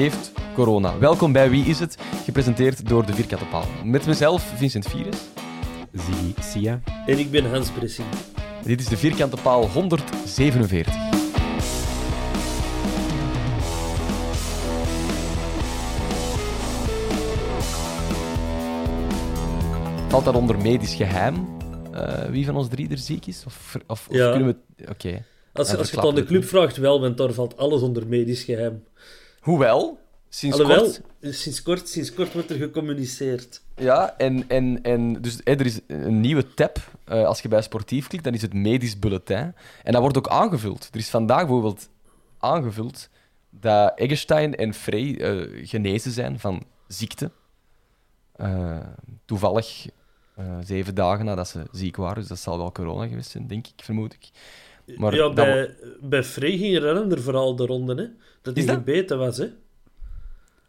heeft corona. Welkom bij Wie is het? Gepresenteerd door de Vierkante Paal. Met mezelf, Vincent Vires. Zie, Sia. En ik ben Hans Bressing. Dit is de Vierkante Paal 147. Valt dat onder medisch geheim? Uh, wie van ons drie er ziek is? Of, of, of Ja. kunnen we... Oké. Als, als je het aan de club vraagt, wel, want daar valt alles onder medisch geheim. Hoewel, sinds Alhoewel, kort... sinds, kort, sinds kort wordt er gecommuniceerd. Ja, en, en, en dus er is een nieuwe tab. eh, als je bij sportief klikt, dan is het medisch bulletin. En dat wordt ook aangevuld. Er is vandaag bijvoorbeeld aangevuld dat Eggestein en Frey eh, genezen zijn van ziekte. Eh, toevallig zeven dagen nadat ze ziek waren. Dus dat zal wel corona geweest zijn, denk ik, vermoed ik. Maar ja, bij, bij Frey ging rennen er vooral de ronde, hè. Dat Is hij dat? gebeten was, hè.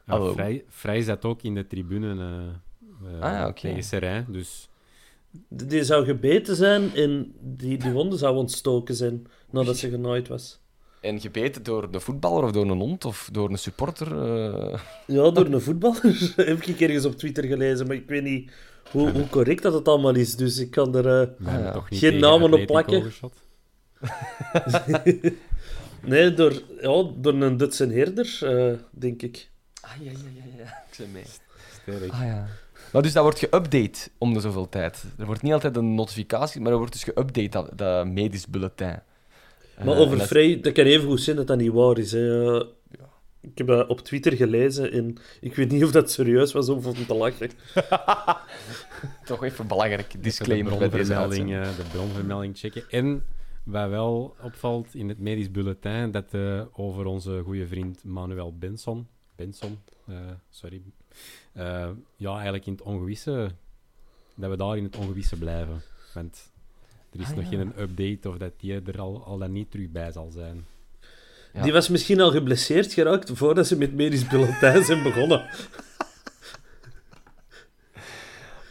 Ja, Vrij zat ook in de tribune eh eh, Ah, ja, oké. tegen Serijn, dus Die die zou gebeten zijn en die, die wonde zou ontstoken zijn nadat ze genaaid was. En gebeten door een voetballer of door een hond of door een supporter. eh, Ja, door een voetballer. Heb ik ergens op Twitter gelezen, maar ik weet niet hoe, hoe correct dat het allemaal is. Dus ik kan er... eh, we ja. niet Geen namen op plakken. Nee, door, ja, door een Dutse herder, eh, denk ik. Ah, ja, ja, ja, ja. Ik ben mee. Sterk. Ah ja. Maar dus dat wordt geüpdate om de zoveel tijd. Er wordt niet altijd een notificatie, maar er wordt dus geüpdate, dat, dat medisch bulletin. Maar Eh, over dat- Frey, dat kan even goed zijn dat dat niet waar is. Hè. Ik heb dat op Twitter gelezen en ik weet niet of dat serieus was of om te lachen. Toch even een belangrijk de disclaimer bij deze bronvermelding, eh, de bronvermelding checken. En wat wel opvalt in het medisch bulletin, dat eh, over onze goede vriend Manuel Benson, Benson eh, sorry, eh, ja, eigenlijk in het ongewisse, dat we daar in het ongewisse blijven. Want er is Ah, nog ja. geen update of dat die er al, al dan niet terug bij zal zijn. Ja. Die was misschien al geblesseerd geraakt voordat ze met medisch bulletin zijn begonnen.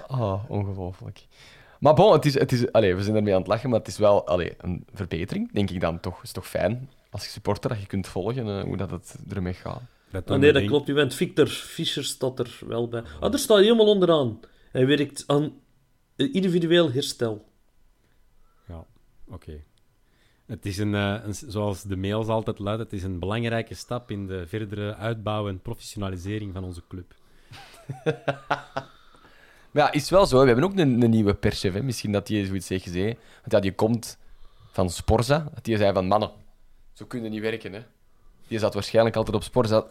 Oh, ongelooflijk. Maar bon, het is, het is, allee, we zijn ermee aan het lachen, maar het is wel allee, een verbetering, denk ik dan toch. Het is toch fijn als je supporter dat je kunt volgen eh, hoe dat het ermee gaat. Dat Oh, doen nee, dat klopt. U bent Victor Fischer staat er wel bij. Ah, daar staat hij helemaal onderaan. Hij werkt aan individueel herstel. Ja, oké. Het is een, eh, een, zoals de mails altijd luiden, het is een belangrijke stap in de verdere uitbouw en professionalisering van onze club. Maar ja, is wel zo. We hebben ook een, een nieuwe perschef. Hè. Misschien dat die zoiets heeft gezegd. Want ja, die komt van Sporza. Dat die zei van, mannen, zo kunnen niet werken. Hè. Die zat waarschijnlijk altijd op Sporza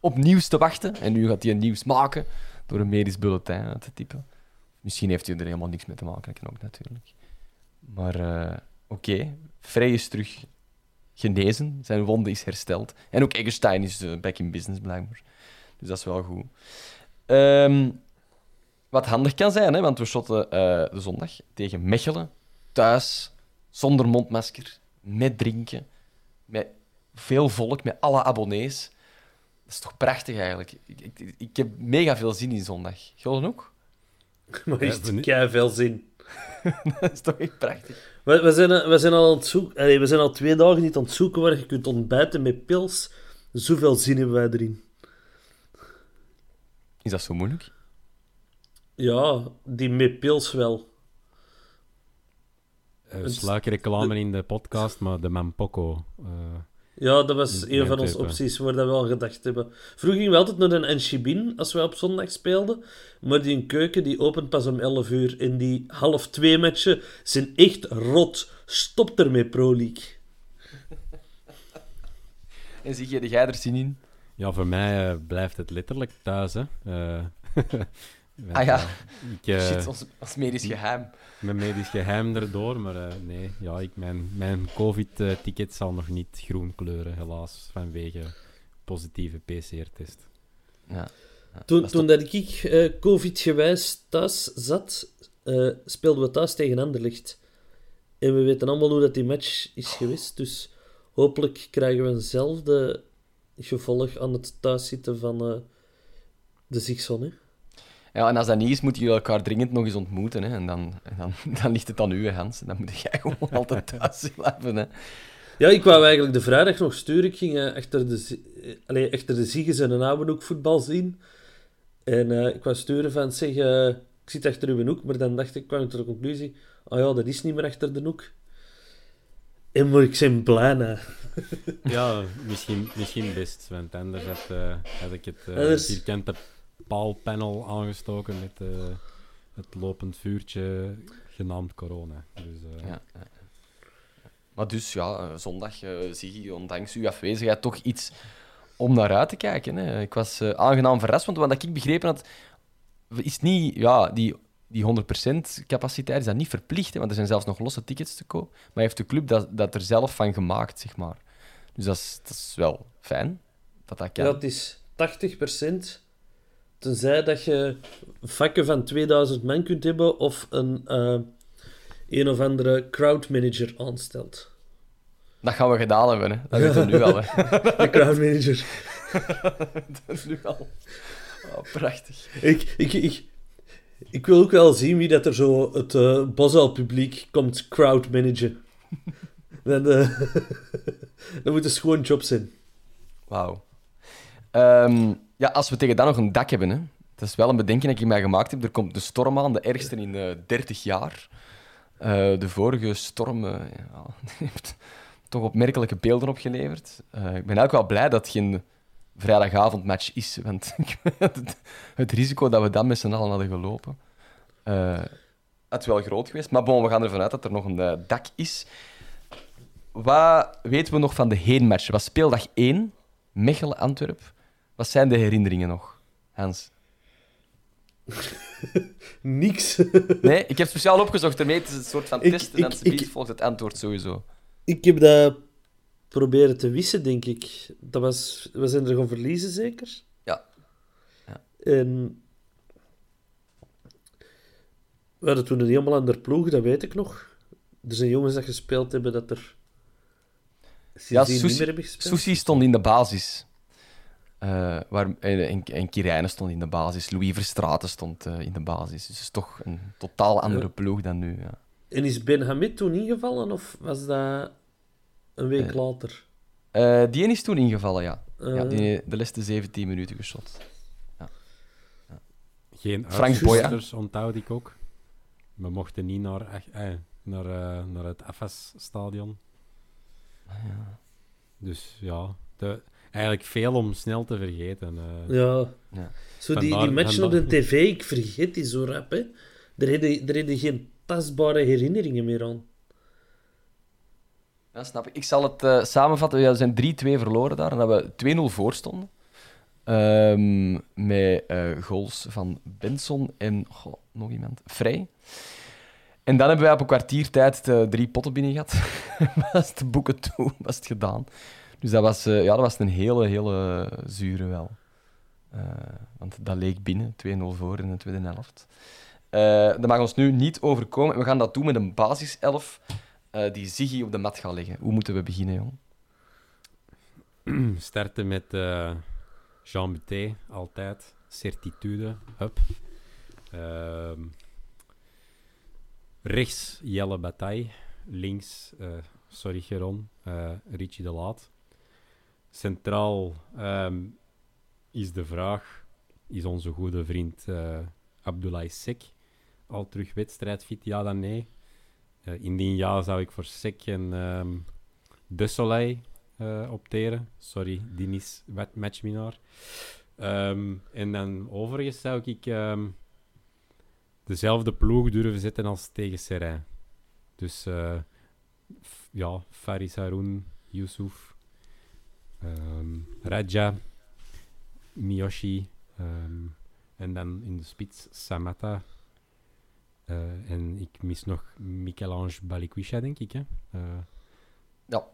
op nieuws te wachten. En nu gaat hij nieuws maken door een medisch bulletin uit te typen. Misschien heeft hij er helemaal niks mee te maken. Dat kan ook natuurlijk. Maar eh, oké, Frey is terug genezen. Zijn wonde is hersteld. En ook Eggestein is eh, back in business, blijkbaar. Dus dat is wel goed. Ehm, wat handig kan zijn, hè, want we shotten eh, de zondag tegen Mechelen thuis, zonder mondmasker, met drinken, met veel volk, met alle abonnees. Dat is toch prachtig eigenlijk. Ik, ik, ik heb mega veel zin in zondag. Jullie ook? Maar we- kei veel zin. dat is toch echt prachtig. We, we, zijn, we, zijn al aan het zoeken, allee, we zijn al twee dagen niet aan het zoeken waar je kunt ontbijten met pils. Zoveel zin hebben wij erin. Is dat zo moeilijk? Ja, die met pils wel. Uh, Sluikreclame in de podcast, maar de Mampoko. eh, Ja, dat was In een van onze opties waar dat we aan gedacht hebben. Vroeger gingen we altijd naar een Enchibin als we op zondag speelden. Maar die keuken die opent pas om 11 uur. En die half twee matchen zijn echt rot. Stop ermee, Pro League. En zie je, jij er zin in? ja, voor mij eh, blijft het letterlijk thuis. Hè. Eh, Ah ja. ik, eh, Shit, ons, ons medisch geheim. Mijn medisch geheim erdoor, maar eh, nee, ja, ik, mijn, mijn COVID-ticket zal nog niet groen kleuren, helaas, vanwege positieve PCR-test. Ja. Ja, Toen, dat toen dat ik eh, covid-gewijs thuis zat, eh, speelden we thuis tegen Anderlecht. En we weten allemaal hoe dat die match is geweest. Dus hopelijk krijgen we eenzelfde gevolg aan het thuiszitten van eh, de Zigzon. Hè? Ja, en als dat niet is, moeten jullie elkaar dringend nog eens ontmoeten. Hè? En dan, dan, dan ligt het aan u, Hans. Dan moet jij gewoon altijd thuis blijven. Hè? Ja, ik wou eigenlijk de vrijdag nog sturen. Ik ging eh, achter de, zi- eh, allee, achter de Zieges en een hoek voetbal zien. En eh, ik wou sturen van, zeg, eh, ik zit achter uw hoek. Maar dan dacht ik, kwam ik tot de conclusie, oh ja, dat is niet meer achter de hoek. En maar ik blij, hè. Ja, misschien, misschien best, want anders had, had ik het Anders- vierkante paalpanel aangestoken met eh, het lopend vuurtje genaamd corona. Dus, eh, Ja, ja. Maar dus, ja, eh, zondag eh, zie je, ondanks uw afwezigheid, toch iets om naar uit te kijken. Hè? Ik was eh, aangenaam verrast, want wat ik begrepen had, is niet, ja, die, die 100% capaciteit is dat niet verplicht, hè? want er zijn zelfs nog losse tickets te koop. Maar heeft de club dat, dat er zelf van gemaakt, zeg maar. Dus dat is, dat is wel fijn dat dat kan. Ja, het is 80%. Tenzij dat je vakken van 2000 man kunt hebben of een, eh, een of andere crowdmanager aanstelt. Dat gaan we gedaan hebben, hè. dat weten we nu al. Hè. De crowdmanager. dat is nu al. Oh, prachtig. ik, ik, ik, ik wil ook wel zien wie dat er zo het Bosal publiek komt crowdmanagen. Dan, eh, dan moet het gewoon job zijn. Wauw. Ehm, ja, als we tegen dat nog een dak hebben, hè. dat is wel een bedenking dat ik mij gemaakt heb. Er komt de storm aan, de ergste in eh 30 jaar. Eh, de vorige storm eh, ja, heeft toch opmerkelijke beelden opgeleverd. Ik ben eigenlijk wel blij dat het geen vrijdagavondmatch is, want het, het risico dat we dan met z'n allen hadden gelopen, had wel groot geweest. Maar bon, we gaan ervan uit dat er nog een dak is. Wat weten we nog van de heenmatch? Was speeldag 1, Mechelen-Antwerp. Wat zijn de herinneringen nog, Hans? Niks. Nee, ik heb speciaal opgezocht ermee. Het is een soort van test. En dan volgt het antwoord sowieso. ik heb dat proberen te wissen, denk ik. Dat was, we zijn er gaan verliezen, zeker? Ja. Ja. En we hadden toen een helemaal ander ploeg, dat weet ik nog. Er zijn jongens dat gespeeld hebben dat er Ja. Soussi stond in de basis. Eh, waar, en, en, en Kirijnen stond in de basis. Louis Verstraeten stond eh, in de basis. Dus het is toch een totaal andere Ja. ploeg dan nu. Ja. En is Ben Hamid toen ingevallen of was dat een week Eh, later? Eh, die is toen ingevallen, ja. ja Eh. die, de laatste 17 minuten geschot. Geen Frank Boya. onthoud ik ook. We mochten niet naar, ach- eh, naar, eh, naar het AFAS-stadion. Dus ja, de, eigenlijk veel om snel te vergeten. eh. Ja. Ja. Zo die, die matchen op de tv, ik vergeet die zo rap, hè. Daar je geen tastbare herinneringen meer aan. Ja, snap ik. Ik zal het eh, samenvatten. Ja, we zijn 3-2 verloren daar. En dat we 2-0 voor stonden. Ehm, met eh, goals van Benson en goh, nog iemand. Vrij. En dan hebben wij op een kwartier tijd de drie potten binnen gehad. was het boeken toe, was het gedaan. Dus dat was, eh, ja, dat was een hele, hele zure wel. Eh, want dat leek binnen, 2-0 voor in de tweede helft. Eh, dat mag ons nu niet overkomen. We gaan dat doen met een basiself die Ziggy op de mat gaat leggen. Hoe moeten we beginnen, jong? starten met Jean Buté, altijd. Certitude, hup. Ehm, rechts Jelle Bataille. Links, sorry Geron, eh Richie de Laat. Centraal ehm, is de vraag, is onze goede vriend eh Abdoulaye Sek al terug wedstrijdfit? Ja dan nee. Eh, indien ja, zou ik voor Sek en ehm De Soleil eh, opteren. Sorry, Dinis matchwinnaar. Ehm, en dan overigens zou ik ehm, dezelfde ploeg durven zetten als tegen Serrain. Dus ja, Faris Haroun, Yusuf, ehm, Raja, Miyoshi ehm, en dan in de spits Samata. Eh, en ik mis nog Michel-Ange Balikwisha, denk ik. Hè? Eh, Ja.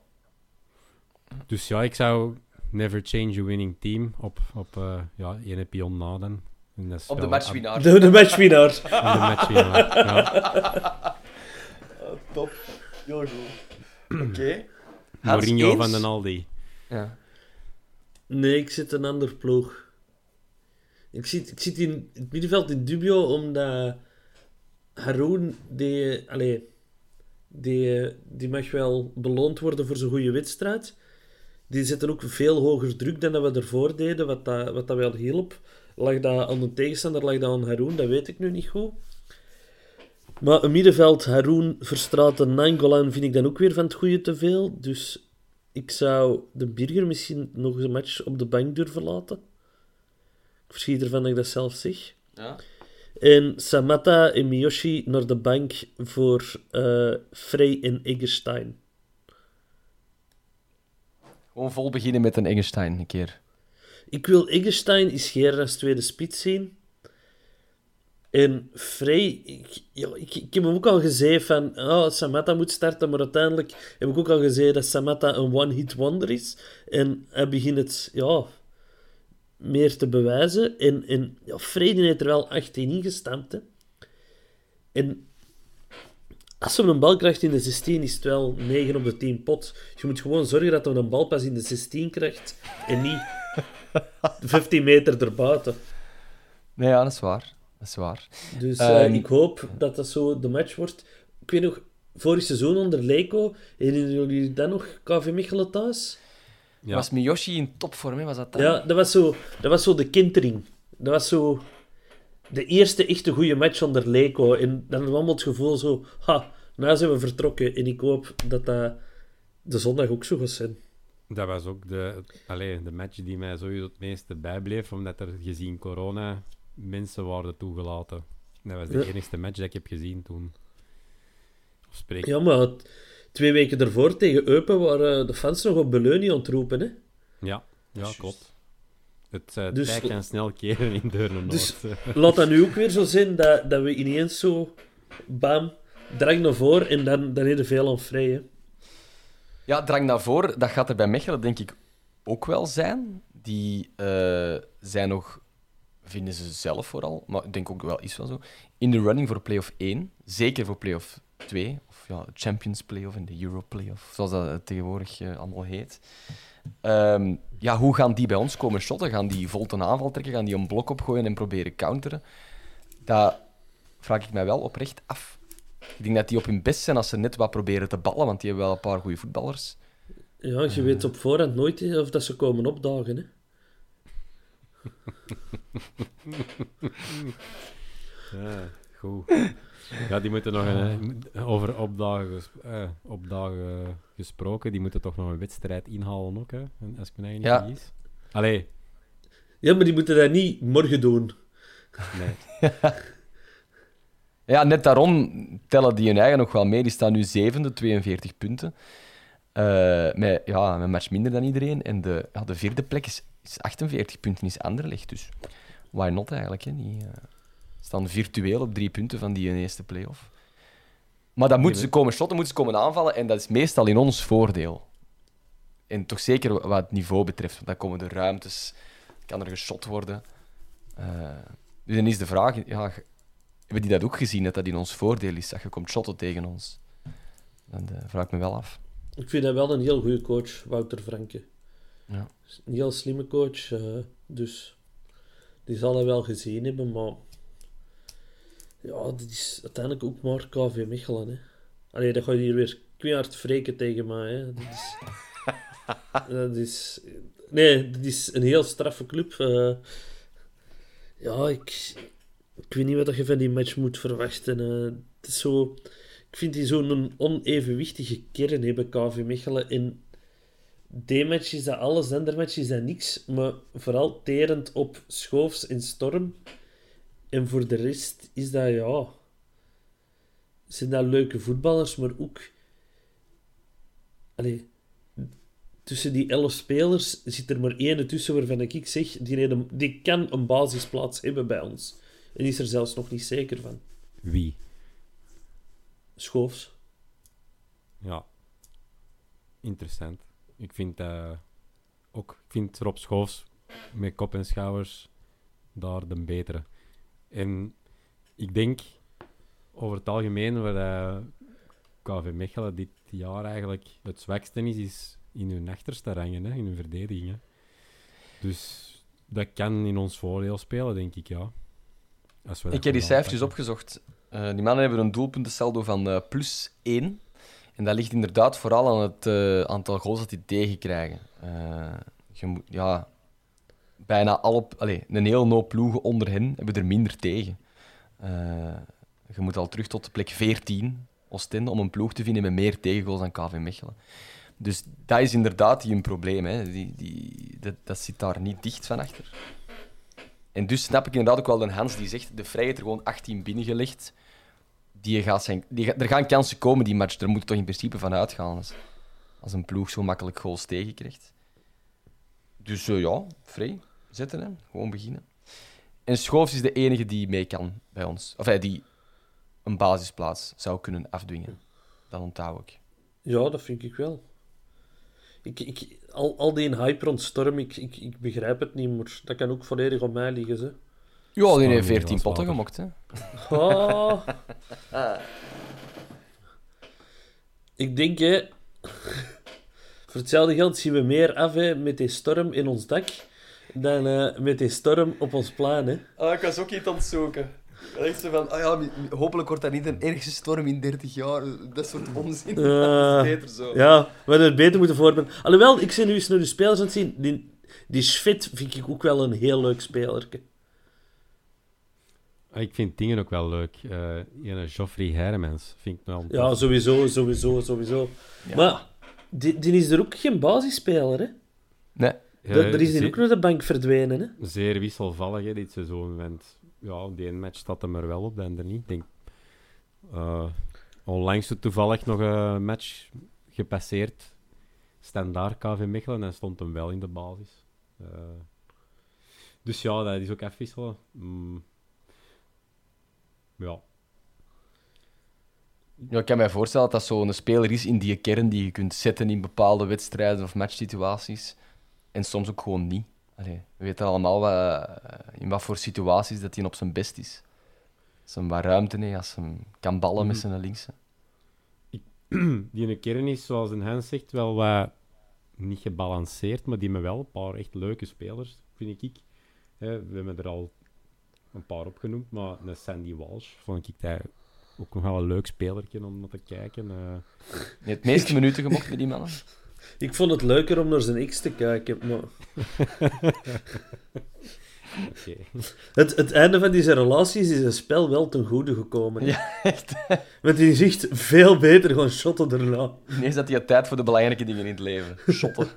dus ja, ik zou never change a winning team op, op eh, ja, ene pion na dan. Op de matchwinnaar. De, de matchwinnaar. de matchwinnaar, ja. Top. Heel goed. Oké. Hans, Mourinho van den Aldi. Ja. Nee, ik zit een ander ploeg. Ik zit, ik zit in het middenveld in dubio, omdat Haroun, die, allee, die, die mag wel beloond worden voor zijn goede wedstrijd. Die zetten ook veel hoger druk dan dat we ervoor deden, wat dat, wat dat wel hielp. Lag dat aan de tegenstander, lag dat aan Haroun, dat weet ik nu niet goed. Maar een middenveld, Haroun, Verstraten, Nainggolan vind ik dan ook weer van het goede te veel. Dus ik zou de Birger misschien nog een match op de bank durven laten. Ik verschiet ervan dat ik dat zelf zeg. Ja. En Samata en Miyoshi naar de bank voor eh Frey en Eggestein. Gewoon vol beginnen met een Engelstein een keer. Ik wil Eggestein Geer als tweede spits zien. En Frey, ik, ik, ik heb hem ook al gezegd van oh, Samata moet starten, maar uiteindelijk heb ik ook al gezegd dat Samata een one-hit wonder is. En hij begint het ja, meer te bewijzen. En, en ja, Frey heeft er wel 18 in gestampt. Hè. En als hij een bal krijgt in de 16, is het wel 9 op de 10 pot. Je moet gewoon zorgen dat hij een bal pas in de 16 krijgt en niet 15 meter erbuiten. Nee, ja, dat is waar. Dat is waar. Dus eh, Ehm, ik hoop dat dat zo de match wordt. Ik weet nog, vorig seizoen onder Leco, herinneren jullie dan nog KV Mechelen thuis? Ja. Was Miyoshi in topvorm, hè? Was dat dan? Ja, dat was zo, dat was zo de kentering. Dat was zo de eerste echte goede match onder Leco. En dan kwam het gevoel zo, ha, nou zijn we vertrokken. En ik hoop dat dat de zondag ook zo gaat zijn. Dat was ook de, allee, de match die mij sowieso het meeste bijbleef, omdat er gezien corona mensen waren toegelaten. Dat was de Ja. enigste match dat ik heb gezien toen. Of spreek Ja, maar het- twee weken daarvoor tegen Eupen waren de fans nog op Beleunie aan het roepen, hè. Ja, ja klopt. Het uh, Dus- tij kan snel keren in Deurne Dus- Noord. Laat dat nu ook weer zo zijn dat, dat we ineens zo, bam, drang naar voren en dan, dan je veel aan vrij, hè. Ja, drang naar voren, dat gaat er bij Mechelen denk ik ook wel zijn. Die eh, zijn nog, vinden ze zelf vooral, maar ik denk ook wel is wel zo, in de running voor play-off 1. Zeker voor play-off 2, of ja, Champions play-off en de Euro play-off, zoals dat tegenwoordig eh, allemaal heet. Ehm, ja, hoe gaan die bij ons komen shotten? Gaan die vol ten aanval trekken? Gaan die een blok opgooien en proberen counteren? Dat vraag ik mij wel oprecht af. Ik denk dat die op hun best zijn als ze net wat proberen te ballen, want die hebben wel een paar goede voetballers. Ja, je weet op voorhand nooit hè, of dat ze komen opdagen, hè. Ja, goed. Ja, die moeten nog een, eh, over opdagen, eh, opdagen gesproken. Die moeten toch nog een wedstrijd inhalen ook, hè? Als ik me niet Ja. vergis. Allee, Ja, maar die moeten dat niet morgen doen. nee. Ja, net daarom tellen die hun eigen nog wel mee. Die staan nu zevende, 42 punten. Eh, met, ja, met een match minder dan iedereen. En de, ja, de vierde plek is, is 48 punten, is Anderlecht. Dus why not eigenlijk? Hè? Die eh, staan virtueel op drie punten van die eerste play-off. Maar dan moeten ze komen shotten, moeten ze komen aanvallen. En dat is meestal in ons voordeel. En toch zeker wat het niveau betreft. Want dan komen de ruimtes, kan er geschot worden. Eh, dus dan is de vraag, ja, hebben die dat ook gezien, dat dat in ons voordeel is, dat je komt shotten tegen ons? Dat eh, vraag ik me wel af. Ik vind hem wel een heel goede coach, Wouter Franke. Ja. Een heel slimme coach, eh, dus die zal hij wel gezien hebben, maar ja, dit is uiteindelijk ook maar KV Mechelen. Hè. Allee, dat ga je hier weer keihard wreken tegen mij. Hè. Dat is, dat is... Nee, dit is een heel straffe club. eh. ja, ik, ik weet niet wat je van die match moet verwachten. eh. het is zo... Ik vind die zo'n onevenwichtige kern hebben, KV Mechelen. En D-match is dat alles, ander-match is dat niks. Maar vooral terend op Schoofs en Storm. En voor de rest is dat, ja... Zijn dat leuke voetballers, maar ook... Allee, tussen die elf spelers zit er maar één tussen waarvan ik zeg, die, die kan een basisplaats hebben bij ons. En is er zelfs nog niet zeker van. Wie? Schoofs. Ja. Interessant. Ik vind eh, ook, ik vind Rob Schoofs met kop en schouders daar de betere. En ik denk over het algemeen waar eh, KV Mechelen dit jaar eigenlijk het zwakste is, is in hun achterste rangen, hè, in hun verdediging. hè. Dus dat kan in ons voordeel spelen, denk ik, ja. Als we Ik heb die cijfertjes opgezocht. Eh, die mannen hebben een doelpuntensaldo van plus 1. En dat ligt inderdaad vooral aan het eh, aantal goals dat die tegenkrijgen. Eh, je moet, ja, bijna alle, allez, een heel hoop ploegen onder hen hebben er minder tegen. Eh, je moet al terug tot de plek 14, Oostende, om een ploeg te vinden met meer tegengoals dan KV Mechelen. Dus dat is inderdaad een probleem. Hè. Die, die, dat, zit daar niet dicht van achter. En dus snap ik inderdaad ook wel de Hans die zegt: de Vrij heeft er gewoon 18 binnengelegd. Die gaat zijn, die gaat- er gaan kansen komen die match. Daar moet je toch in principe van uitgaan. Als, als een ploeg zo makkelijk goals tegenkrijgt. Dus eh, ja, vrij. Zetten, hè. gewoon beginnen. En Schoofs is de enige die mee kan bij ons. Of hij die een basisplaats zou kunnen afdwingen. Dat onthoud ik. Ja, dat vind ik wel. Ik, ik, al, al die hype rond Storm, ik, ik, ik begrijp het niet, maar dat kan ook volledig op mij liggen. Ze. Ja, die heeft hier 14 als potten gemokt. Hè. Ah. Ik denk, hè, voor hetzelfde geld zien we meer af hè, met die storm in ons dak dan eh, met die storm op ons plein. Hè. Ah, ik was ook iets aan het zoeken. Echt zo van, ah ja, hopelijk wordt dat niet een ergste storm in 30 jaar. Dat soort onzin. Beter zo. Ja, we hadden het beter moeten voorbereiden. Alhoewel, ik ben nu eens naar de spelers aan het zien. Die, die Schvet vind ik ook wel een heel leuk speler. Ah, Ik vind dingen ook wel leuk. Eh ene Geoffrey Hermans vind ik wel... Ja, sowieso, sowieso, sowieso. Ja. Maar die, die is er ook geen basisspeler, hè? Nee. Eh, Er er is die ook naar de bank verdwenen, hè? Zeer wisselvallig hè, dit seizoen. Want ja, die ene match staat hem er wel op, de ander niet. Ik denk, eh, onlangs toevallig nog een match gepasseerd. Standaard KV Mechelen en stond hem wel in de basis. Eh, dus ja, dat is ook afwisselen. Mm. Ja, Ja, ik kan mij voorstellen dat dat zo'n speler is in die kern die je kunt zetten in bepaalde wedstrijden of matchsituaties. En soms ook gewoon niet. Allee, we weten allemaal wat, in wat voor situaties dat hij op zijn best is. Als hij wat ruimte heeft, als hij kan ballen met zijn linkse. die een kern is, zoals een Hans zegt, wel wat niet gebalanceerd, maar die me wel een paar echt leuke spelers, vind ik. We hebben er al een paar opgenoemd, maar een Sandy Walsh vond ik dat ook nog wel een leuk spelertje om naar te kijken. eh. Je hebt het meeste minuten gemocht met die mannen. Ik vond het leuker om naar zijn X te kijken. Maar het, het einde van deze relaties is een spel wel ten goede gekomen. Ja, echt. Want die is echt veel beter gaan shotten daarna. Ineens dat hij tijd voor de belangrijke dingen in het leven. Shotten.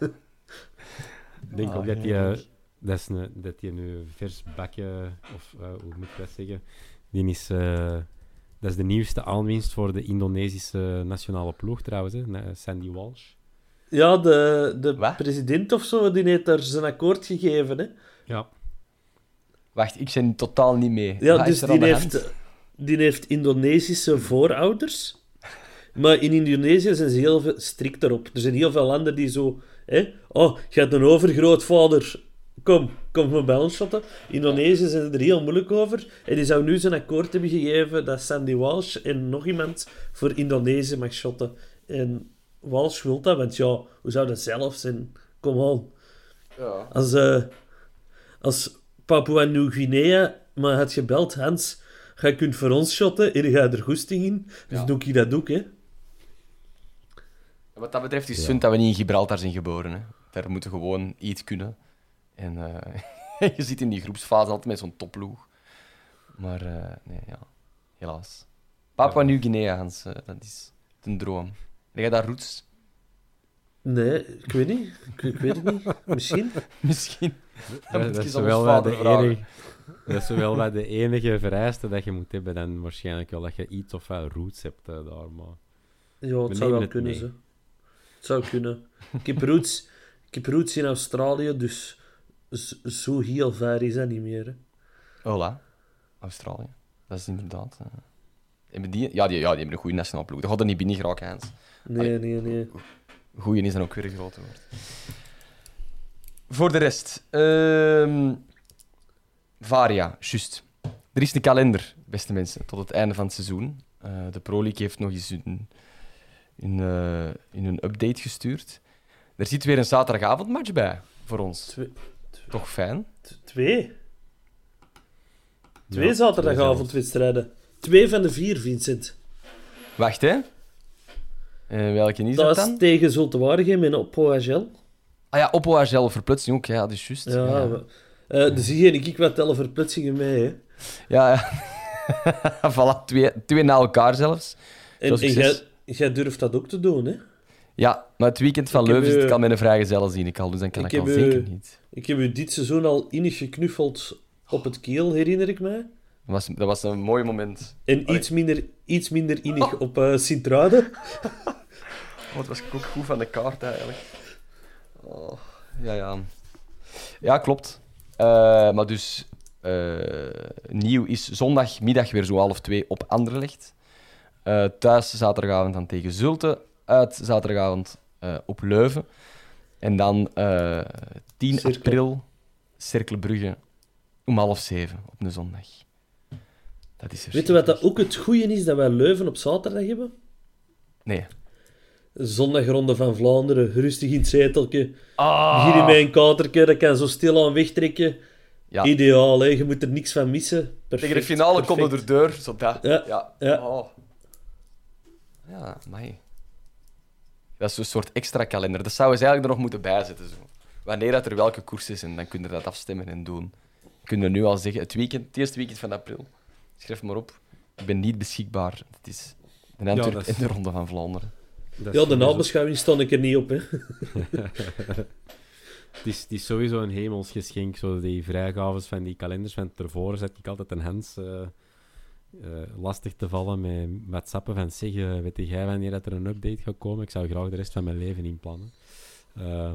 Ik denk Ah, ook dat hij heerlijk. Dat, is een, dat die nu vers bakken, of eh, hoe moet ik dat zeggen? Die is, eh, dat is de nieuwste aanwinst voor de Indonesische nationale ploeg trouwens, hè? Na- Sandy Walsh. Ja, de, de Wat? president of zo, die heeft daar zijn akkoord gegeven. Hè? Ja, Wacht, ik ben totaal niet mee. Ja, Wat dus is die heeft, die heeft Indonesische voorouders. Maar in Indonesië zijn ze heel veel strikt daarop. Er zijn heel veel landen die zo... Hè, oh, je hebt een overgrootvader kom, kom maar bij ons shotten. Indonesië zijn er heel moeilijk over. En die zou nu zijn akkoord hebben gegeven dat Sandy Walsh en nog iemand voor Indonesië mag shotten. En Walsh wil dat, want ja, hoe zou dat zelf zijn? Kom on. Ja. Als, eh als Papua Nieuw-Guinea maar had gebeld, Hans, ga je kunt voor ons shotten en je gaat er goesting in. Dus Ja. doe ik dat ook, hè. Wat dat betreft is het sunt dat we niet in Gibraltar zijn geboren. Hè. Daar moeten we gewoon iets kunnen. En eh, je zit in die groepsfase altijd met zo'n topploeg. Maar eh, nee, ja. Helaas. Papua Nieuw-Guinea, Hans, eh, dat is een droom. Heb jij daar roots? Nee, ik weet niet. Ik, ik weet het niet. Misschien. Misschien. Dan Dat, is wel de enige, dat is wel wel de enige vereiste dat je moet hebben. Dan waarschijnlijk wel dat je iets of wat roots hebt daar. Maar... Ja, het We zou wel het kunnen, ze. Het zou kunnen. Ik heb roots, ik heb roots in Australië, dus zo heel ver is dat niet meer. Hè. Hola, Australië. Dat is inderdaad. eh, hebben die, ja, die, ja, die hebben een goede nationale ploeg. Dat gaat er niet binnen geraken, Hans. Nee, nee, nee. Goeie is dan ook weer een grote woord. Voor de rest. ehm, Varia, juist. Er is een kalender, beste mensen, tot het einde van het seizoen. Eh, de Pro League heeft nog eens een, in, eh, in een update gestuurd. Er zit weer een zaterdagavondmatch bij voor ons. Twee, Toch fijn? t- twee. Twee Ja, zaterdagavondwedstrijden. Twee van de vier, Vincent. Wacht, hè. Eh, welke is dat, Dat dan? is tegen Zulte Waregem en op OHL. Ah ja, op OHL, verplaatsing ook. Ja, dat is juist. Ja, ja. eh, dus hier ik wat tellen verplaatsingen mee, hè. Ja, ja. voilà, twee, twee na elkaar zelfs. En, jij durft dat ook te doen, hè. Ja, maar het weekend van Ik heb, Leuven eh, kan met een vrijgezel zien. Ik al, dus dan kan ik, ik al heb, zeker eh, niet. Ik heb u dit seizoen al innig geknuffeld op het keel, herinner ik mij. Dat was, dat was een mooi moment. En Allee. iets minder, iets minder innig op eh Sint-Truiden. Oh, het was ook goed van de kaart eigenlijk. Oh, ja, ja. Ja, klopt. Eh, maar dus, eh, nieuw is zondagmiddag weer zo half twee op Anderlecht. Eh, thuis zaterdagavond dan tegen Zulte. Uit zaterdagavond eh, op Leuven. En dan eh 10 Cirkel. april, Cerkelbrugge, om half zeven op een zondag. Dat is Weet je wat dat ook het goede is dat wij Leuven op zaterdag hebben? Nee. Zondagronde van Vlaanderen, rustig in het zeteltje. Ah. Beginnen met een katertje, dat kan zo stil aan wegtrekken. Ja. Ideaal, hè? je moet er niks van missen. Perfect, Tegen de finale perfect. komt er deur, zo dat. Ja, ja. ja. Oh. Ja, amai. Dat is een soort extra kalender. Dat zouden ze eigenlijk er nog moeten bijzetten. Zo. Wanneer dat er welke koers is, en dan kun je dat afstemmen en doen. Je kunt er nu al zeggen, het, weekend, het eerste weekend van april. Schrijf maar op. Ik ben niet beschikbaar. Het is de Antwerp is- en de Ronde van Vlaanderen. Dat Ja, de nabeschouwing stond ik er niet op. Hè. Het is, het is sowieso een hemelsgeschenk, zo die vrijgaves van die kalenders. Want ervoor zet ik altijd een Hans eh, eh, lastig te vallen met whatsappen van zeg, eh, weet jij wanneer dat er een update gaat komen? Ik zou graag de rest van mijn leven inplannen. Eh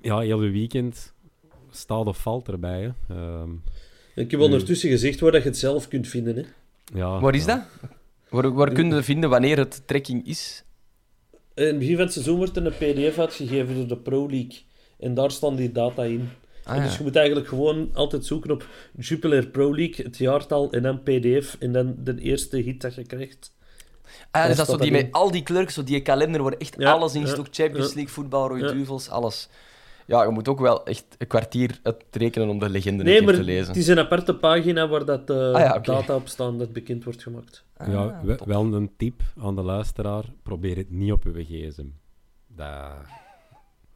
ja, heel de weekend staat of valt erbij. Ehm, Ik heb ondertussen gezegd waar dat je het zelf kunt vinden. Hè. ja, Waar is ja. dat? Waar, waar kun je vinden wanneer het trekking is? In het begin van het seizoen wordt er een pdf uitgegeven door de Pro League. En daar staan die data in. Ah, dus je moet eigenlijk gewoon altijd zoeken op Jupiler Pro League, het jaartal, en dan pdf, en dan de eerste hit dat je krijgt. Ah, dus dat zo die met al die kleurtjes, zo die kalender waar echt Ja, alles in. Champions ja. League, voetbal, rode Ja. duvels, alles. Ja, je moet ook wel echt een kwartier uitrekenen om de legende Nee, maar te lezen. het is een aparte pagina waar dat Ah ja, oké. data op staan dat bekend wordt gemaakt. Ah, Ja, we- wel een tip aan de luisteraar. Probeer het niet op uw gsm. Dat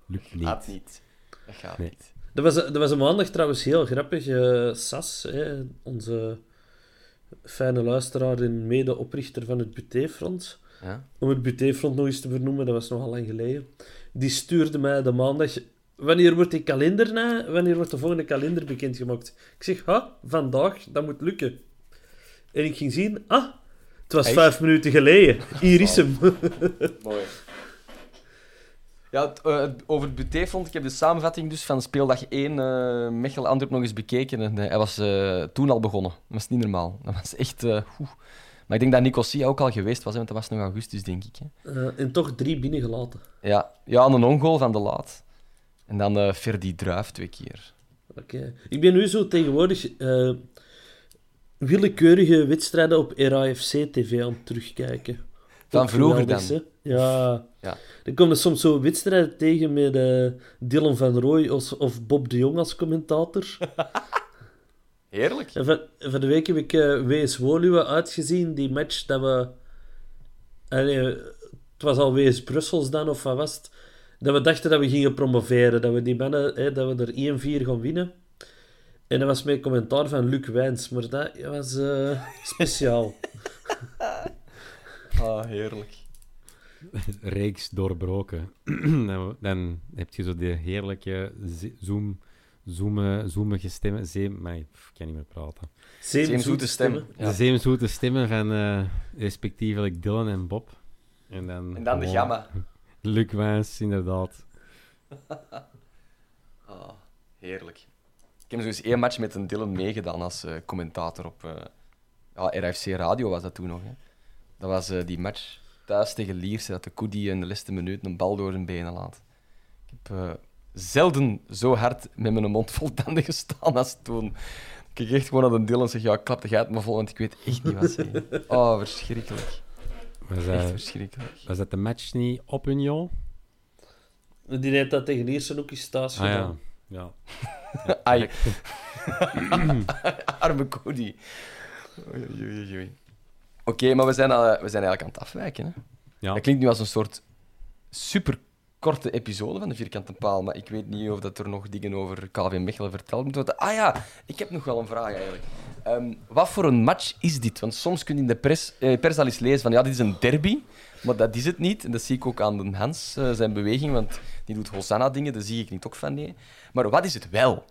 lukt niet. Gaat niet. Dat gaat Nee. niet. Dat was, dat was een maandag trouwens heel grappig. eh, Sas, hè, onze fijne luisteraar en mede-oprichter van het Butéfront. Ja? Om het Butéfront nog eens te vernoemen, dat was nogal lang geleden. Die stuurde mij de maandag... Wanneer wordt die kalender na? Wanneer wordt de volgende kalender bekendgemaakt? Ik zeg, ha, vandaag, dat moet lukken. En ik ging zien, ah, het was Echt? vijf minuten geleden. Hier is hem. Mooi. Ja, eh, over het Butéfront, ik heb de samenvatting dus van speeldag 1 eh Mechel Antwerp nog eens bekeken. En, eh, hij was toen al begonnen. Dat was niet normaal. Dat was echt... Maar ik denk dat Nicosia ook al geweest was, hè, want dat was nog augustus, denk ik. Hè. En toch drie binnengelaten. Ja, ja, een ongoal van de laat. En dan eh Ferdi Druif twee keer. Oké. Ik ben nu zo tegenwoordig willekeurige wedstrijden op RAFC TV aan het terugkijken. Van vroeger dan? hè? Ja. Ja. Er komen soms zo wedstrijden tegen met eh, Dylan van Rooij of, of Bob de Jong als commentator. Heerlijk. En van, van de week heb ik eh WS Woluwe uitgezien, die match dat we... Allee, het was al WS Brussels dan, of wat was het? Dat we dachten dat we gingen promoveren, dat we die mannen, hè, dat we er 1-4 gaan winnen. En dat was met commentaar van Luc Wijns, maar dat was eh, speciaal. Ah, heerlijk. reeks doorbroken. dan, dan heb je zo die heerlijke zoom, zoomen, zoomige stemmen. Zeem, maar ik kan niet meer praten. Zeem Zeem zoete zoete stem. Ja. De zeemzoete stemmen van eh, respectievelijk Dylan en Bob. En dan, En dan de gamma. Luc Wijns, inderdaad. Ah, heerlijk. Ik heb zo eens één match met een Dylan meegedaan als eh, commentator op eh, ja, RFC Radio was dat toen nog. Hè. Dat was eh, die match thuis tegen Lierse, dat de Koedie in de laatste minuut een bal door zijn benen laat. Ik heb eh, zelden zo hard met mijn mond vol tanden gestaan als toen. Ik keek echt gewoon naar de Dylan en zeg, ja, klap de uit me vol, want ik weet echt niet wat ze. Oh, verschrikkelijk. Was, Echt dat- verschrikkelijk. was dat de match niet op Union? Die heeft dat tegen Iersen ook eens thuis Ah ja. gedaan. ja. Ai. Arme Cody. Oei, oei, oei, Oké, maar we zijn, al, we zijn eigenlijk aan het afwijken. Hè? Ja. Dat klinkt nu als een soort super korte episode van de Vierkante Paal, maar ik weet niet of dat er nog dingen over KV Mechelen verteld moeten worden. Ah ja, ik heb nog wel een vraag eigenlijk. Ehm, wat voor een match is dit? Want soms kun je in de pers, eh, pers al eens lezen van ja, dit is een derby, maar dat is het niet. En dat zie ik ook aan de Hans, eh, zijn beweging, want die doet Hosanna-dingen, daar zie ik niet ook van nee. Maar wat is het wel?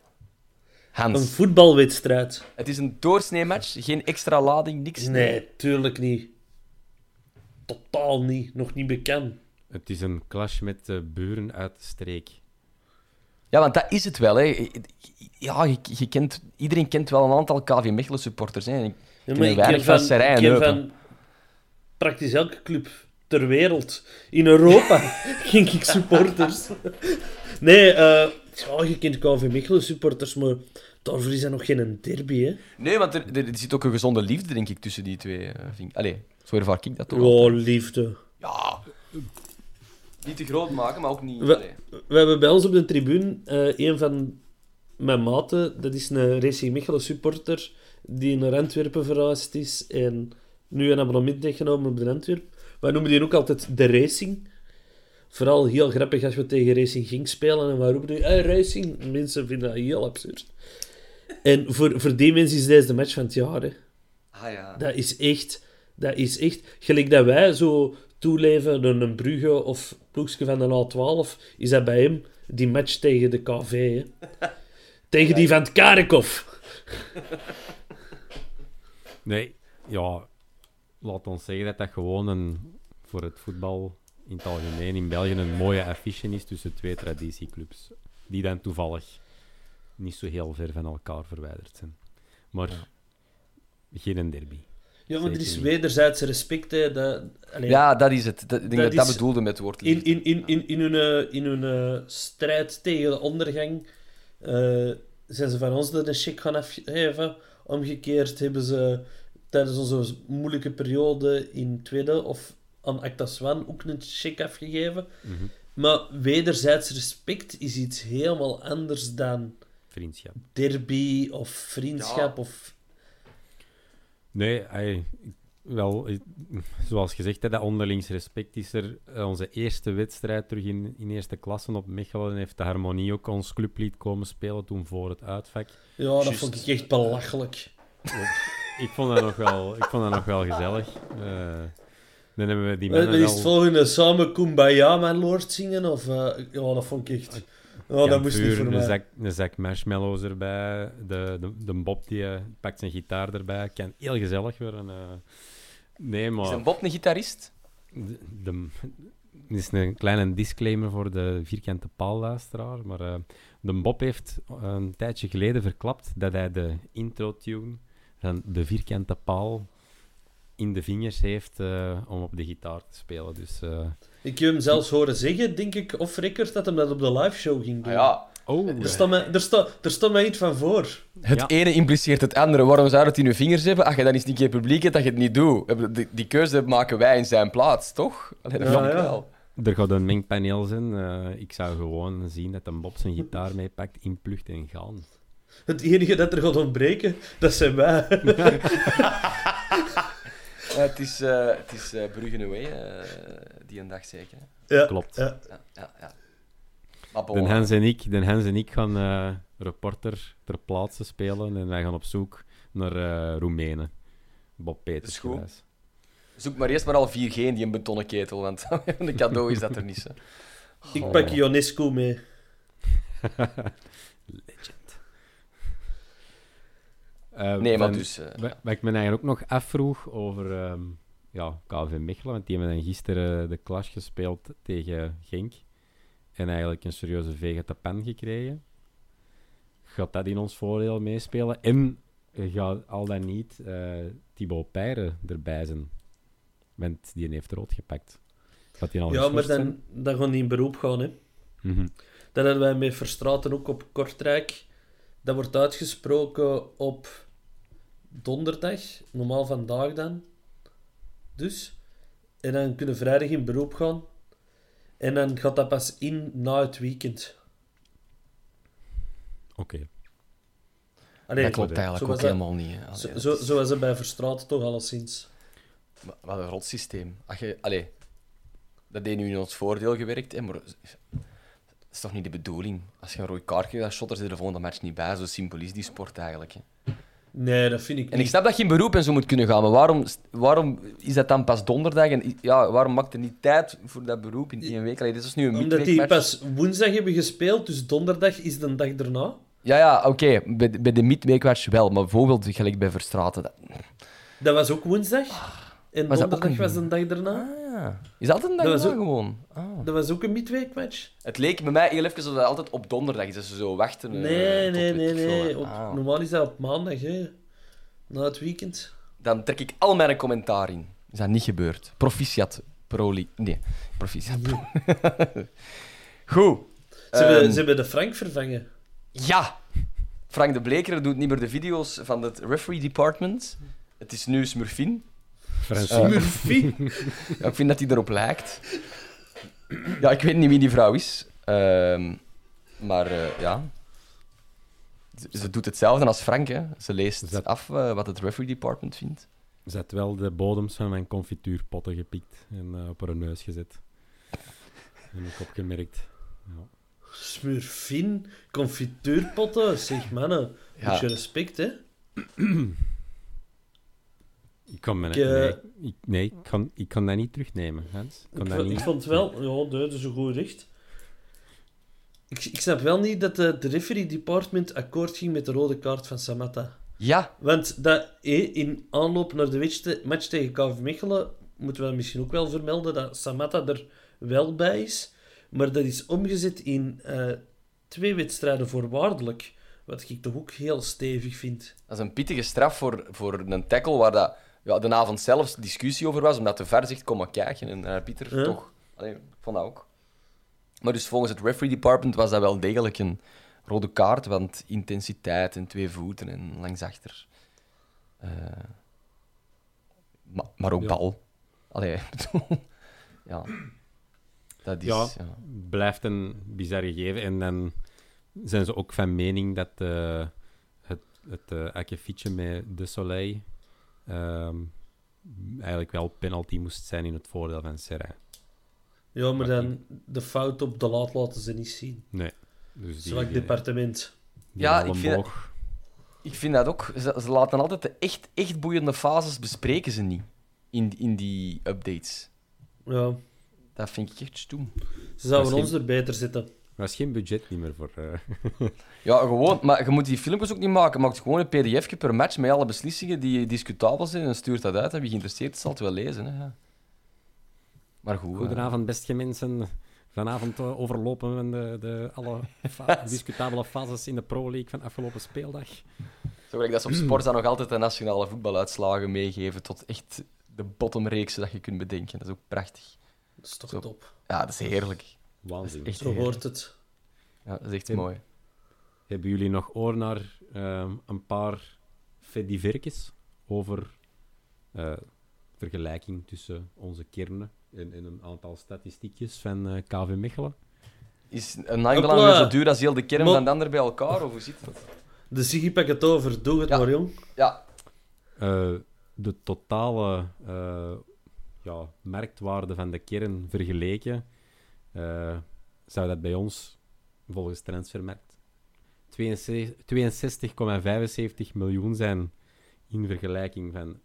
Hans. Een voetbalwedstrijd. Het is een doorsnee match, geen extra lading, niks. Nee, tuurlijk niet. Totaal niet. Nog niet bekend. Het is een clash met de buren uit de streek. Ja, want dat is het wel. Hè. Ja, je, je kent, iedereen kent wel een aantal KV Mechelen supporters. Hè. Ik Ja, Serij en van praktisch elke club ter wereld. In Europa ging ik supporters. Nee, eh ja, je kent KV Mechelen supporters, maar daarvoor is dat nog geen derby, hè. Nee, want er, er zit ook een gezonde liefde, denk ik, tussen die twee. ik. Allee, zo ervaar ik dat toch. Oh, liefde. Ja. Niet te groot maken, maar ook niet... We, we hebben bij ons op de tribune eh, een van mijn maten, dat is een Racing Mechelen supporter, die naar Antwerpen verhuisd is en nu een abonnement heeft genomen op de Antwerp. Wij noemen die ook altijd de Racing. Vooral heel grappig als we tegen Racing ging spelen en wij roepen nu, hey, Racing. Mensen vinden dat heel absurd. En voor, voor die mensen is deze de match van het jaar. Hè. Ah ja. Dat is echt, dat is echt, gelijk dat wij zo toeleven door een Brugge of ploegje van de A12, is dat bij hem die match tegen de KV. Hè. Tegen die van het Karikov. Nee, ja, laat ons zeggen dat dat gewoon een, voor het voetbal in het algemeen in België een mooie affiche is tussen twee traditieclubs. Die dan toevallig niet zo heel ver van elkaar verwijderd zijn. Maar geen een derby. Ja, maar er is niet. wederzijds respect. Hè, dat, allee, Ja, dat is het. Dat, ik denk Dat dat bedoelde met het woord in, liefde. in, in, in, in hun, eh, in hun eh, strijd tegen de ondergang eh, zijn ze van ons de check gaan afgeven. Omgekeerd hebben ze tijdens onze moeilijke periode in tweede of aan Acta Swan ook een check afgegeven. Mhm. Maar wederzijds respect is iets helemaal anders dan Vriendschap. derby of vriendschap. Ja. Of... Nee, hij, wel, zoals gezegd, hè, dat onderlings respect is er. Eh, Onze eerste wedstrijd terug in, in eerste klasse op Mechelen heeft de Harmonie ook ons clublied komen spelen toen voor het uitvak. Ja, dat vond ik echt belachelijk. Ik vond dat nog wel, ik vond dat nog wel gezellig. Eh, dan hebben we die Wat mannen is het volgende? Samen Kumbaya, mijn lord, zingen? Of, eh, ja, dat vond ik echt... Dat Jan moest niet voor een mij. zak, een zak marshmallows erbij. De, de, de Bob die eh, pakt zijn gitaar erbij. Kan heel gezellig worden. eh. nee, Is maar... een Bob een gitarist? De, de, dit is een kleine disclaimer voor de vierkante paalluisteraar. Maar eh, de Bob heeft een tijdje geleden verklapt dat hij de intro-tune van de vierkante paal in de vingers heeft eh, om op de gitaar te spelen. Dus eh, Ik heb hem zelfs horen zeggen, denk ik, of Rickert, dat hem dat op de live show ging doen. Ah, ja, Oh, Er staat mij, er staat, er staat mij iets van voor. het Ja. ene impliceert het andere. Waarom zou het in je vingers hebben als je dan eens een keer publiek hebt dat je het niet doet? Die, die keuze maken wij in zijn plaats, toch? Allee, dat Ja, wel. er gaat een mengpaneel zijn. Eh, ik zou gewoon zien dat een Bob zijn gitaar meepakt, inplucht en gaan. Het enige dat er gaat ontbreken, dat zijn wij. Ja, het is, eh het is eh, Bruggen away, eh, die een dag zeker. Ja, Klopt. Ja. Ja, ja, Den Hens en ik, Den Hens en ik gaan eh, reporter ter plaatse spelen en wij gaan op zoek naar eh Roemenen. Bob Peters. gewijs. Zoek maar eerst maar al 4G in die een betonnen ketel, want een cadeau is dat er niet. Ik pak Ionesco mee. Eh, Nee, maar dus... eh, Wat wat ik me eigenlijk ook nog afvroeg over ehm, ja, KV Mechelen, want die hebben dan gisteren de clash gespeeld tegen Genk en eigenlijk een serieuze veeg uit de pen gekregen. Gaat dat in ons voordeel meespelen? En gaat al dan niet eh Thibaut Peyre erbij zijn? Want die heeft rood gepakt. Gaat die al Ja, maar dan, dan gaan die in beroep gaan, hè. Dat hadden wij met Verstraten ook op Kortrijk. Dat wordt uitgesproken op donderdag, normaal vandaag dan. Dus. En dan kunnen vrijdag in beroep gaan. En dan gaat dat pas in na het weekend. Oké. Allee, dat klopt eigenlijk ook dat- helemaal niet. Allee, Zo, is- zo het bij Verstraten toch alleszins. Wat wat een rot systeem. Als je, allee, dat deed nu in ons voordeel gewerkt, hè, maar dat is toch niet de bedoeling? Als je een rode kaart krijgt, dan shotter ze de volgende match niet bij. Zo simpel is die sport eigenlijk. Hè. Nee, dat vind ik En ik niet. snap dat je in beroep en zo moet kunnen gaan, maar waarom, waarom is dat dan pas donderdag? En ja, waarom maakt er niet tijd voor dat beroep in één week? Allee, dit is nu een Omdat die pas woensdag hebben gespeeld, dus donderdag is de dag erna. Ja, ja, oké. Bij, de- bij de midweekmatch wel, maar bijvoorbeeld gelijk bij Verstraten. Dat... Dat was ook woensdag. En Was ook donderdag een- was de dag daarna. Ah. Is dat een dag Dat ook- gewoon? Ah. Dat was ook een midweekmatch. Het leek bij mij heel even alsof dat altijd op donderdag is. Dat ze zo wachten. eh, Nee, tot nee, nee, nee. Op, Ah. Normaal is dat op maandag, hè. Na het weekend. Dan trek ik al mijn commentaar in. Is dat niet gebeurd? Proficiat. Proli. Nee, proficiat. Pro- Goed. Ze, hebben, Ehm, ze hebben de Frank vervangen. Ja! Frank de Bleker doet niet meer de video's van het referee department. Het is nu Smurfin. Francine. Murphy. Ja, ik vind dat hij erop lijkt. Ja, ik weet niet wie die vrouw is. Ehm, maar eh, ja. Ze, ze doet hetzelfde als Frank. Hè. Ze leest Dat- af eh, wat het referee department vindt. Ze had wel de bodems van mijn confituurpotten gepikt en eh, op haar neus gezet. Heb ik opgemerkt. Ja. Smurfin. Confituurpotten. Zeg, mannen. Ja. Je respect, hè. Ik kan me Ik, nee, eh, nee, ik, nee, ik kan, ik kan dat niet terugnemen, Hans. Ik kan Ik, dat vond- niet... ik vond wel... Ja, nee, dat is een goed recht. Ik, ik snap wel niet dat de, de referee department akkoord ging met de rode kaart van Samatta. Ja, Want dat, eh, in aanloop naar de match tegen KV Mechelen moeten we misschien ook wel vermelden dat Samatta er wel bij is. Maar dat is omgezet in eh, twee wedstrijden voorwaardelijk. Wat ik toch ook heel stevig vind. dat is een pittige straf voor, voor een tackle waar dat, ja, de avond zelfs discussie over was, omdat de ver zegt, kom maar kijken. En eh, Pieter Ja. toch... Allee, ik vond dat ook. Maar dus volgens het referee department was dat wel degelijk een rode kaart, want intensiteit en twee voeten en langsachter. Eh maar, maar ook Ja. bal. Allee, ja. Dat is... Ja. Ja. blijft een bizar gegeven. En dan zijn ze ook van mening dat eh, het, het akkefietje met De Soleil ehm, eigenlijk wel penalty moest zijn in het voordeel van Serra. Ja, maar Maar dan de fout op de laat laten ze niet zien. Nee. Dus die, Zwak eh, departement. die Ja, ik vind elleboog. Ik vind dat ook. Ze, ze laten altijd de echt, echt boeiende fases bespreken ze niet in, in die updates. Ja, Dat vind ik echt stoem. ze zouden Misschien- ons er beter zitten. Er was geen budget niet meer voor. eh, Ja, gewoon. Maar je moet die filmpjes ook niet maken. Maak gewoon een pdfje per match met alle beslissingen die discutabel zijn en stuurt dat uit. En wie geïnteresseerd is, zal het wel lezen. Hè. Maar goed. eh, Goedenavond, beste mensen. Vanavond eh, overlopen we de, de alle fa- discutabele fases in de Pro League van afgelopen speeldag. Zo gelijk dat ze op Sporza nog altijd de nationale voetbaluitslagen meegeven tot echt de bottomreeksen dat je kunt bedenken. Dat is ook prachtig. Dat is toch Zo. top. Ja, dat is heerlijk. Waanzin. Echt Zo hoort het. Ja, dat is echt En- mooi. Hebben jullie nog oor naar ehm, een paar fediverkjes over eh, vergelijking tussen onze kernen en, en een aantal statistiekjes van eh, KV Mechelen? Is een weer zo duur als heel de kern Mo- van de ander bij elkaar? Of hoe zit dat? De Ziggy pak het over. Doe het Ja. maar, jong. Ja, Eh, de totale eh, ja, marktwaarde van de kern vergeleken, eh, zou dat bij ons, volgens Transfermarkt, 62,75 miljoen zijn in vergelijking van 26,45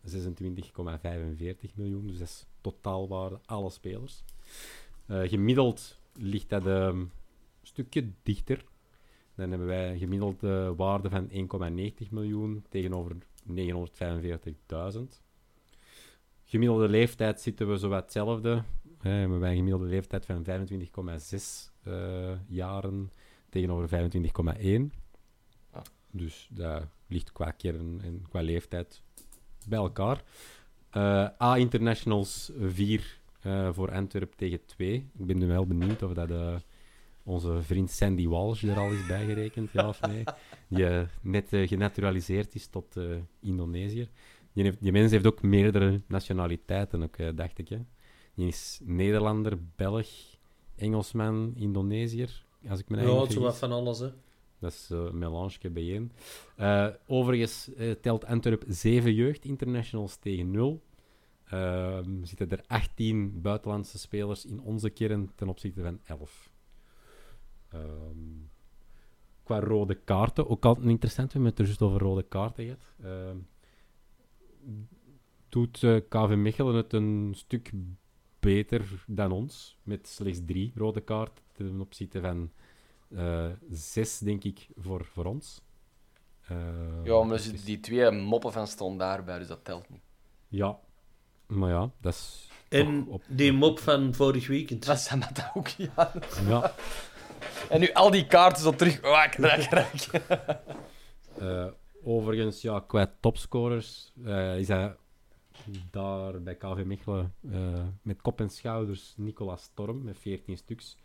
miljoen. Dus dat is totaalwaarde, alle spelers. Eh, gemiddeld ligt dat ehm, een stukje dichter. Dan hebben wij een gemiddelde waarde van 1,90 miljoen tegenover 945.000. Gemiddelde leeftijd zitten we zowat hetzelfde. Hè, hebben een gemiddelde leeftijd van 25,6 eh, jaren tegenover 25,1. Ah. Dus dat ligt qua kern en qua leeftijd bij elkaar. Eh, A-internationals 4 eh, voor Antwerp tegen 2. Ik ben nu wel benieuwd of dat onze vriend Sandy Walsh er al is bijgerekend, ja of nee. Die net genaturaliseerd is tot Indonesiër. Die, heeft, die mens heeft ook meerdere nationaliteiten, ook, dacht ik. Hè. Die is Nederlander, Belg, Engelsman, Indonesiër, als ik me Ja, zo wat van alles, hè. Dat is eh, een melange bijeen. Eh overigens eh, telt Antwerp 7 jeugd-internationals tegen 0. Ehm zitten er 18 buitenlandse spelers in onze kern ten opzichte van 11. Ehm, qua rode kaarten, ook altijd interessant, we hebben het er juist over rode kaarten gehad. Ehm, doet KV Mechelen het een stuk beter dan ons, met slechts drie rode kaarten ten opzichte van eh, zes, denk ik, voor, voor ons. Eh, ja maar er dus is- die twee moppen van Stond daarbij, dus dat telt niet. Ja, maar ja, dat is. En op- die mop van vorig weekend. Dat zijn dat ook, ja. Ja, En nu al die kaarten zo terug. Raak, raak, raak. eh, overigens, ja, qua topscorers eh, is hij daar bij KV Mechelen eh, met kop en schouders Nicolas Storm met 14 stuks.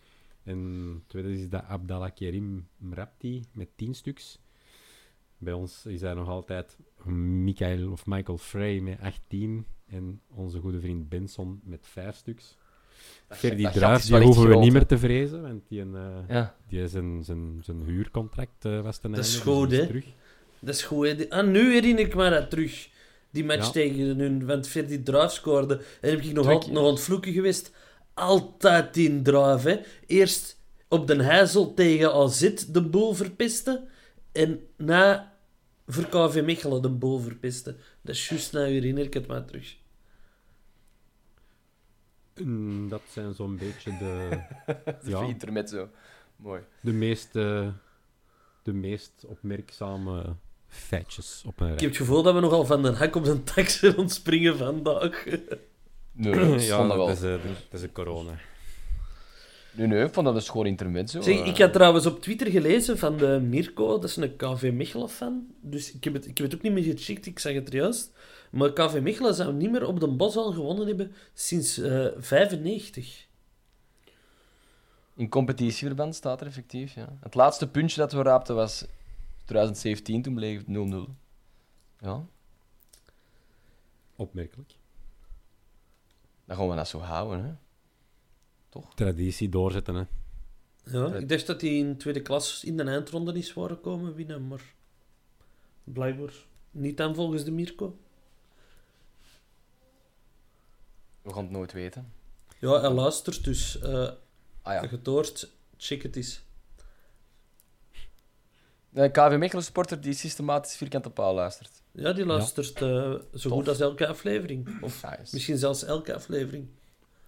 En tweede is dat Abdallah Kerim Mrapti met 10 stuks. Bij ons is hij nog altijd Michael, of Michael Frey met 18 en onze goede vriend Benson met 5 stuks. Dat Druif, is die hoeven we groot, niet hè. meer te vrezen, want die, een, eh, Ja. die zijn, zijn, zijn huurcontract eh, was ten Dat is einde, dus goed, die hè? terug. Dat is goed, hè. Ah, nu herinner ik me dat terug. Die match Ja. tegen hun, want Ferdi Druif scoorde. En heb ik nog, altijd nog aan het vloeken geweest. Altijd die Druif, hè. Eerst op Den Heizel tegen AZ de boel verpesten. En na voor KV Mechelen de boel verpesten. Dat is juist, nou herinner ik het maar terug. Mm, Dat zijn zo'n beetje de, Ja. ja, Intermezzo. Mooi. de, meest, de meest opmerkzame feitjes op een Ik heb het gevoel dat we nogal van de hak op de taxi ontspringen vandaag. Nee, ja, vond dat wel. is, eh, dat is een corona. Nee, nee, ik vond dat dus gewoon intermezzo. Zeg, eh. ik had trouwens op Twitter gelezen van de Mirko, dat is een KV Mechelen-fan. Dus ik heb, het, ik heb het ook niet meer gecheckt, ik zag het er juist. Maar KV Mechelen zou niet meer op de Bos al gewonnen hebben sinds eh 95. In competitieverband staat er effectief, ja. Het laatste puntje dat we raapten was 2017, toen bleef het 0-0. Ja, Opmerkelijk. dan gaan we dat zo houden, hè. Traditie doorzetten, hè. Ja, ik dacht dat hij in tweede klas in de eindronde is waren komen winnen, maar blijkbaar niet dan volgens de Mirko. We gaan het nooit weten. Ja, hij luistert, dus eh Ah ja. hoort, check het eens. De KV Mechelen sporter die systematisch vierkante paal luistert. Ja, die luistert eh, zo goed als elke aflevering. Of Nice. misschien zelfs elke aflevering.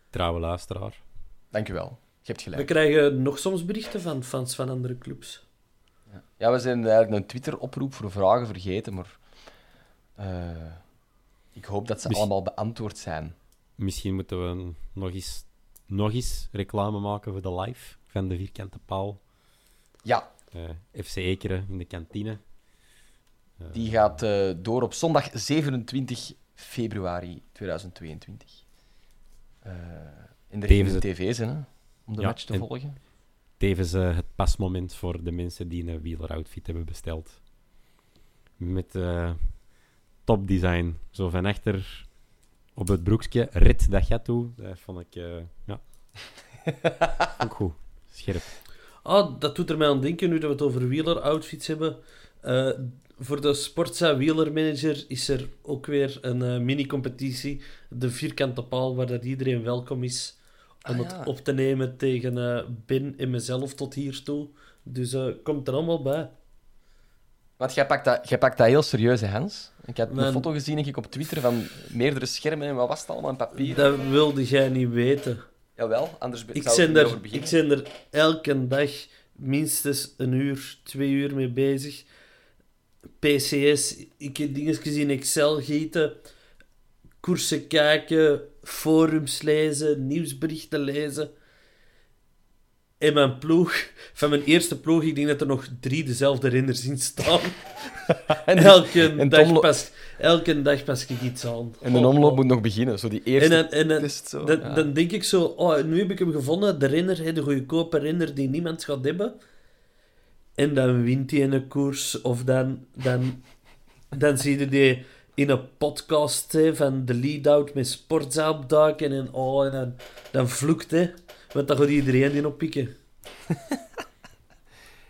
Trouwe luisteraar. Dankjewel. Je hebt We gelijk. krijgen nog soms berichten van fans van andere clubs. Ja, we zijn eigenlijk een Twitter-oproep voor vragen vergeten, maar... eh, ik hoop dat ze allemaal beantwoord zijn. Misschien moeten we nog eens, nog eens reclame maken voor de live van de vierkante paal. Ja, FC Ekeren in de kantine. Eh, die gaat eh, door op zondag 27 februari 2022. Eh, In de Tevens tv's, hè, om de Ja, match te en- volgen. Tevens eh, het pasmoment voor de mensen die een wieleroutfit hebben besteld. Met eh topdesign. Zo van achter op het broekje. Rit dat gaat toe. Dat vond ik... eh, ja. vond ik goed. Scherp. Ah, dat doet er mij aan denken nu dat we het over wieleroutfits hebben. Eh, voor de Sportza Wielermanager is er ook weer een eh, mini-competitie. De vierkante paal, waar dat iedereen welkom is om Ah, ja. het op te nemen tegen eh Ben en mezelf tot hier toe. Dus komt er allemaal bij. Want jij pakt dat, jij pakt dat heel serieus, hè, Hans. Ik had Mijn- een foto gezien ik, op Twitter van meerdere schermen en wat was het allemaal in papier. Dat wilde jij niet weten. Jawel, anders Ik zou ik er er, ik ben er elke dag minstens een uur, twee uur mee bezig. PCS, ik heb dingetjes in Excel gieten, koersen kijken, forums lezen, nieuwsberichten lezen. En mijn ploeg, van mijn eerste ploeg, ik denk dat er nog drie dezelfde renners in staan. En, elke, en dag pas, elke dag pas ik iets aan. en de Oh, omloop oh. moet nog beginnen, zo die eerste dan, en dan, test. Zo. dan, ja. dan denk ik zo, oh, nu heb ik hem gevonden, de renner, de goedkope renner die niemand gaat hebben. En dan wint hij een koers, of dan, dan, dan zie je die in een podcast hè, van de lead-out met Sportza opduiken en, oh, en dan, dan vloekt hè, want dan gaat iedereen die oppikken.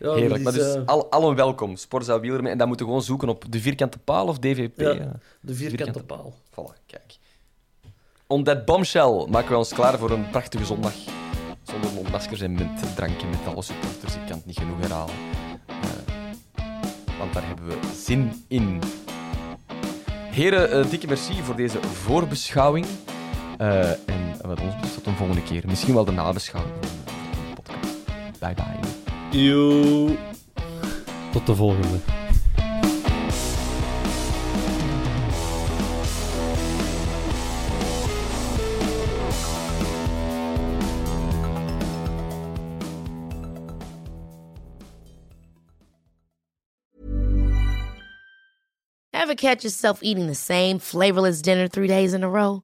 Ja, Heerlijk, maar dat is, dus eh, al, allen welkom, Sporza Wielerman. En dan moeten we gewoon zoeken op de vierkante paal of DVP. Ja. ja. de vierkante vierkante- paal. Voilà, kijk. On that bombshell maken we ons klaar voor een prachtige zondag. Zonder mondmaskers en met drankje met alle supporters. Ik kan het niet genoeg herhalen. Eh, want daar hebben we zin in. Heren, eh, dikke merci voor deze voorbeschouwing. Eh, en wat ons betreft tot een volgende keer. Misschien wel de nabeschouwing van de podcast. Bye bye. Yo. Tot de volgende. Ever catch yourself eating the same flavorless dinner three days in a row?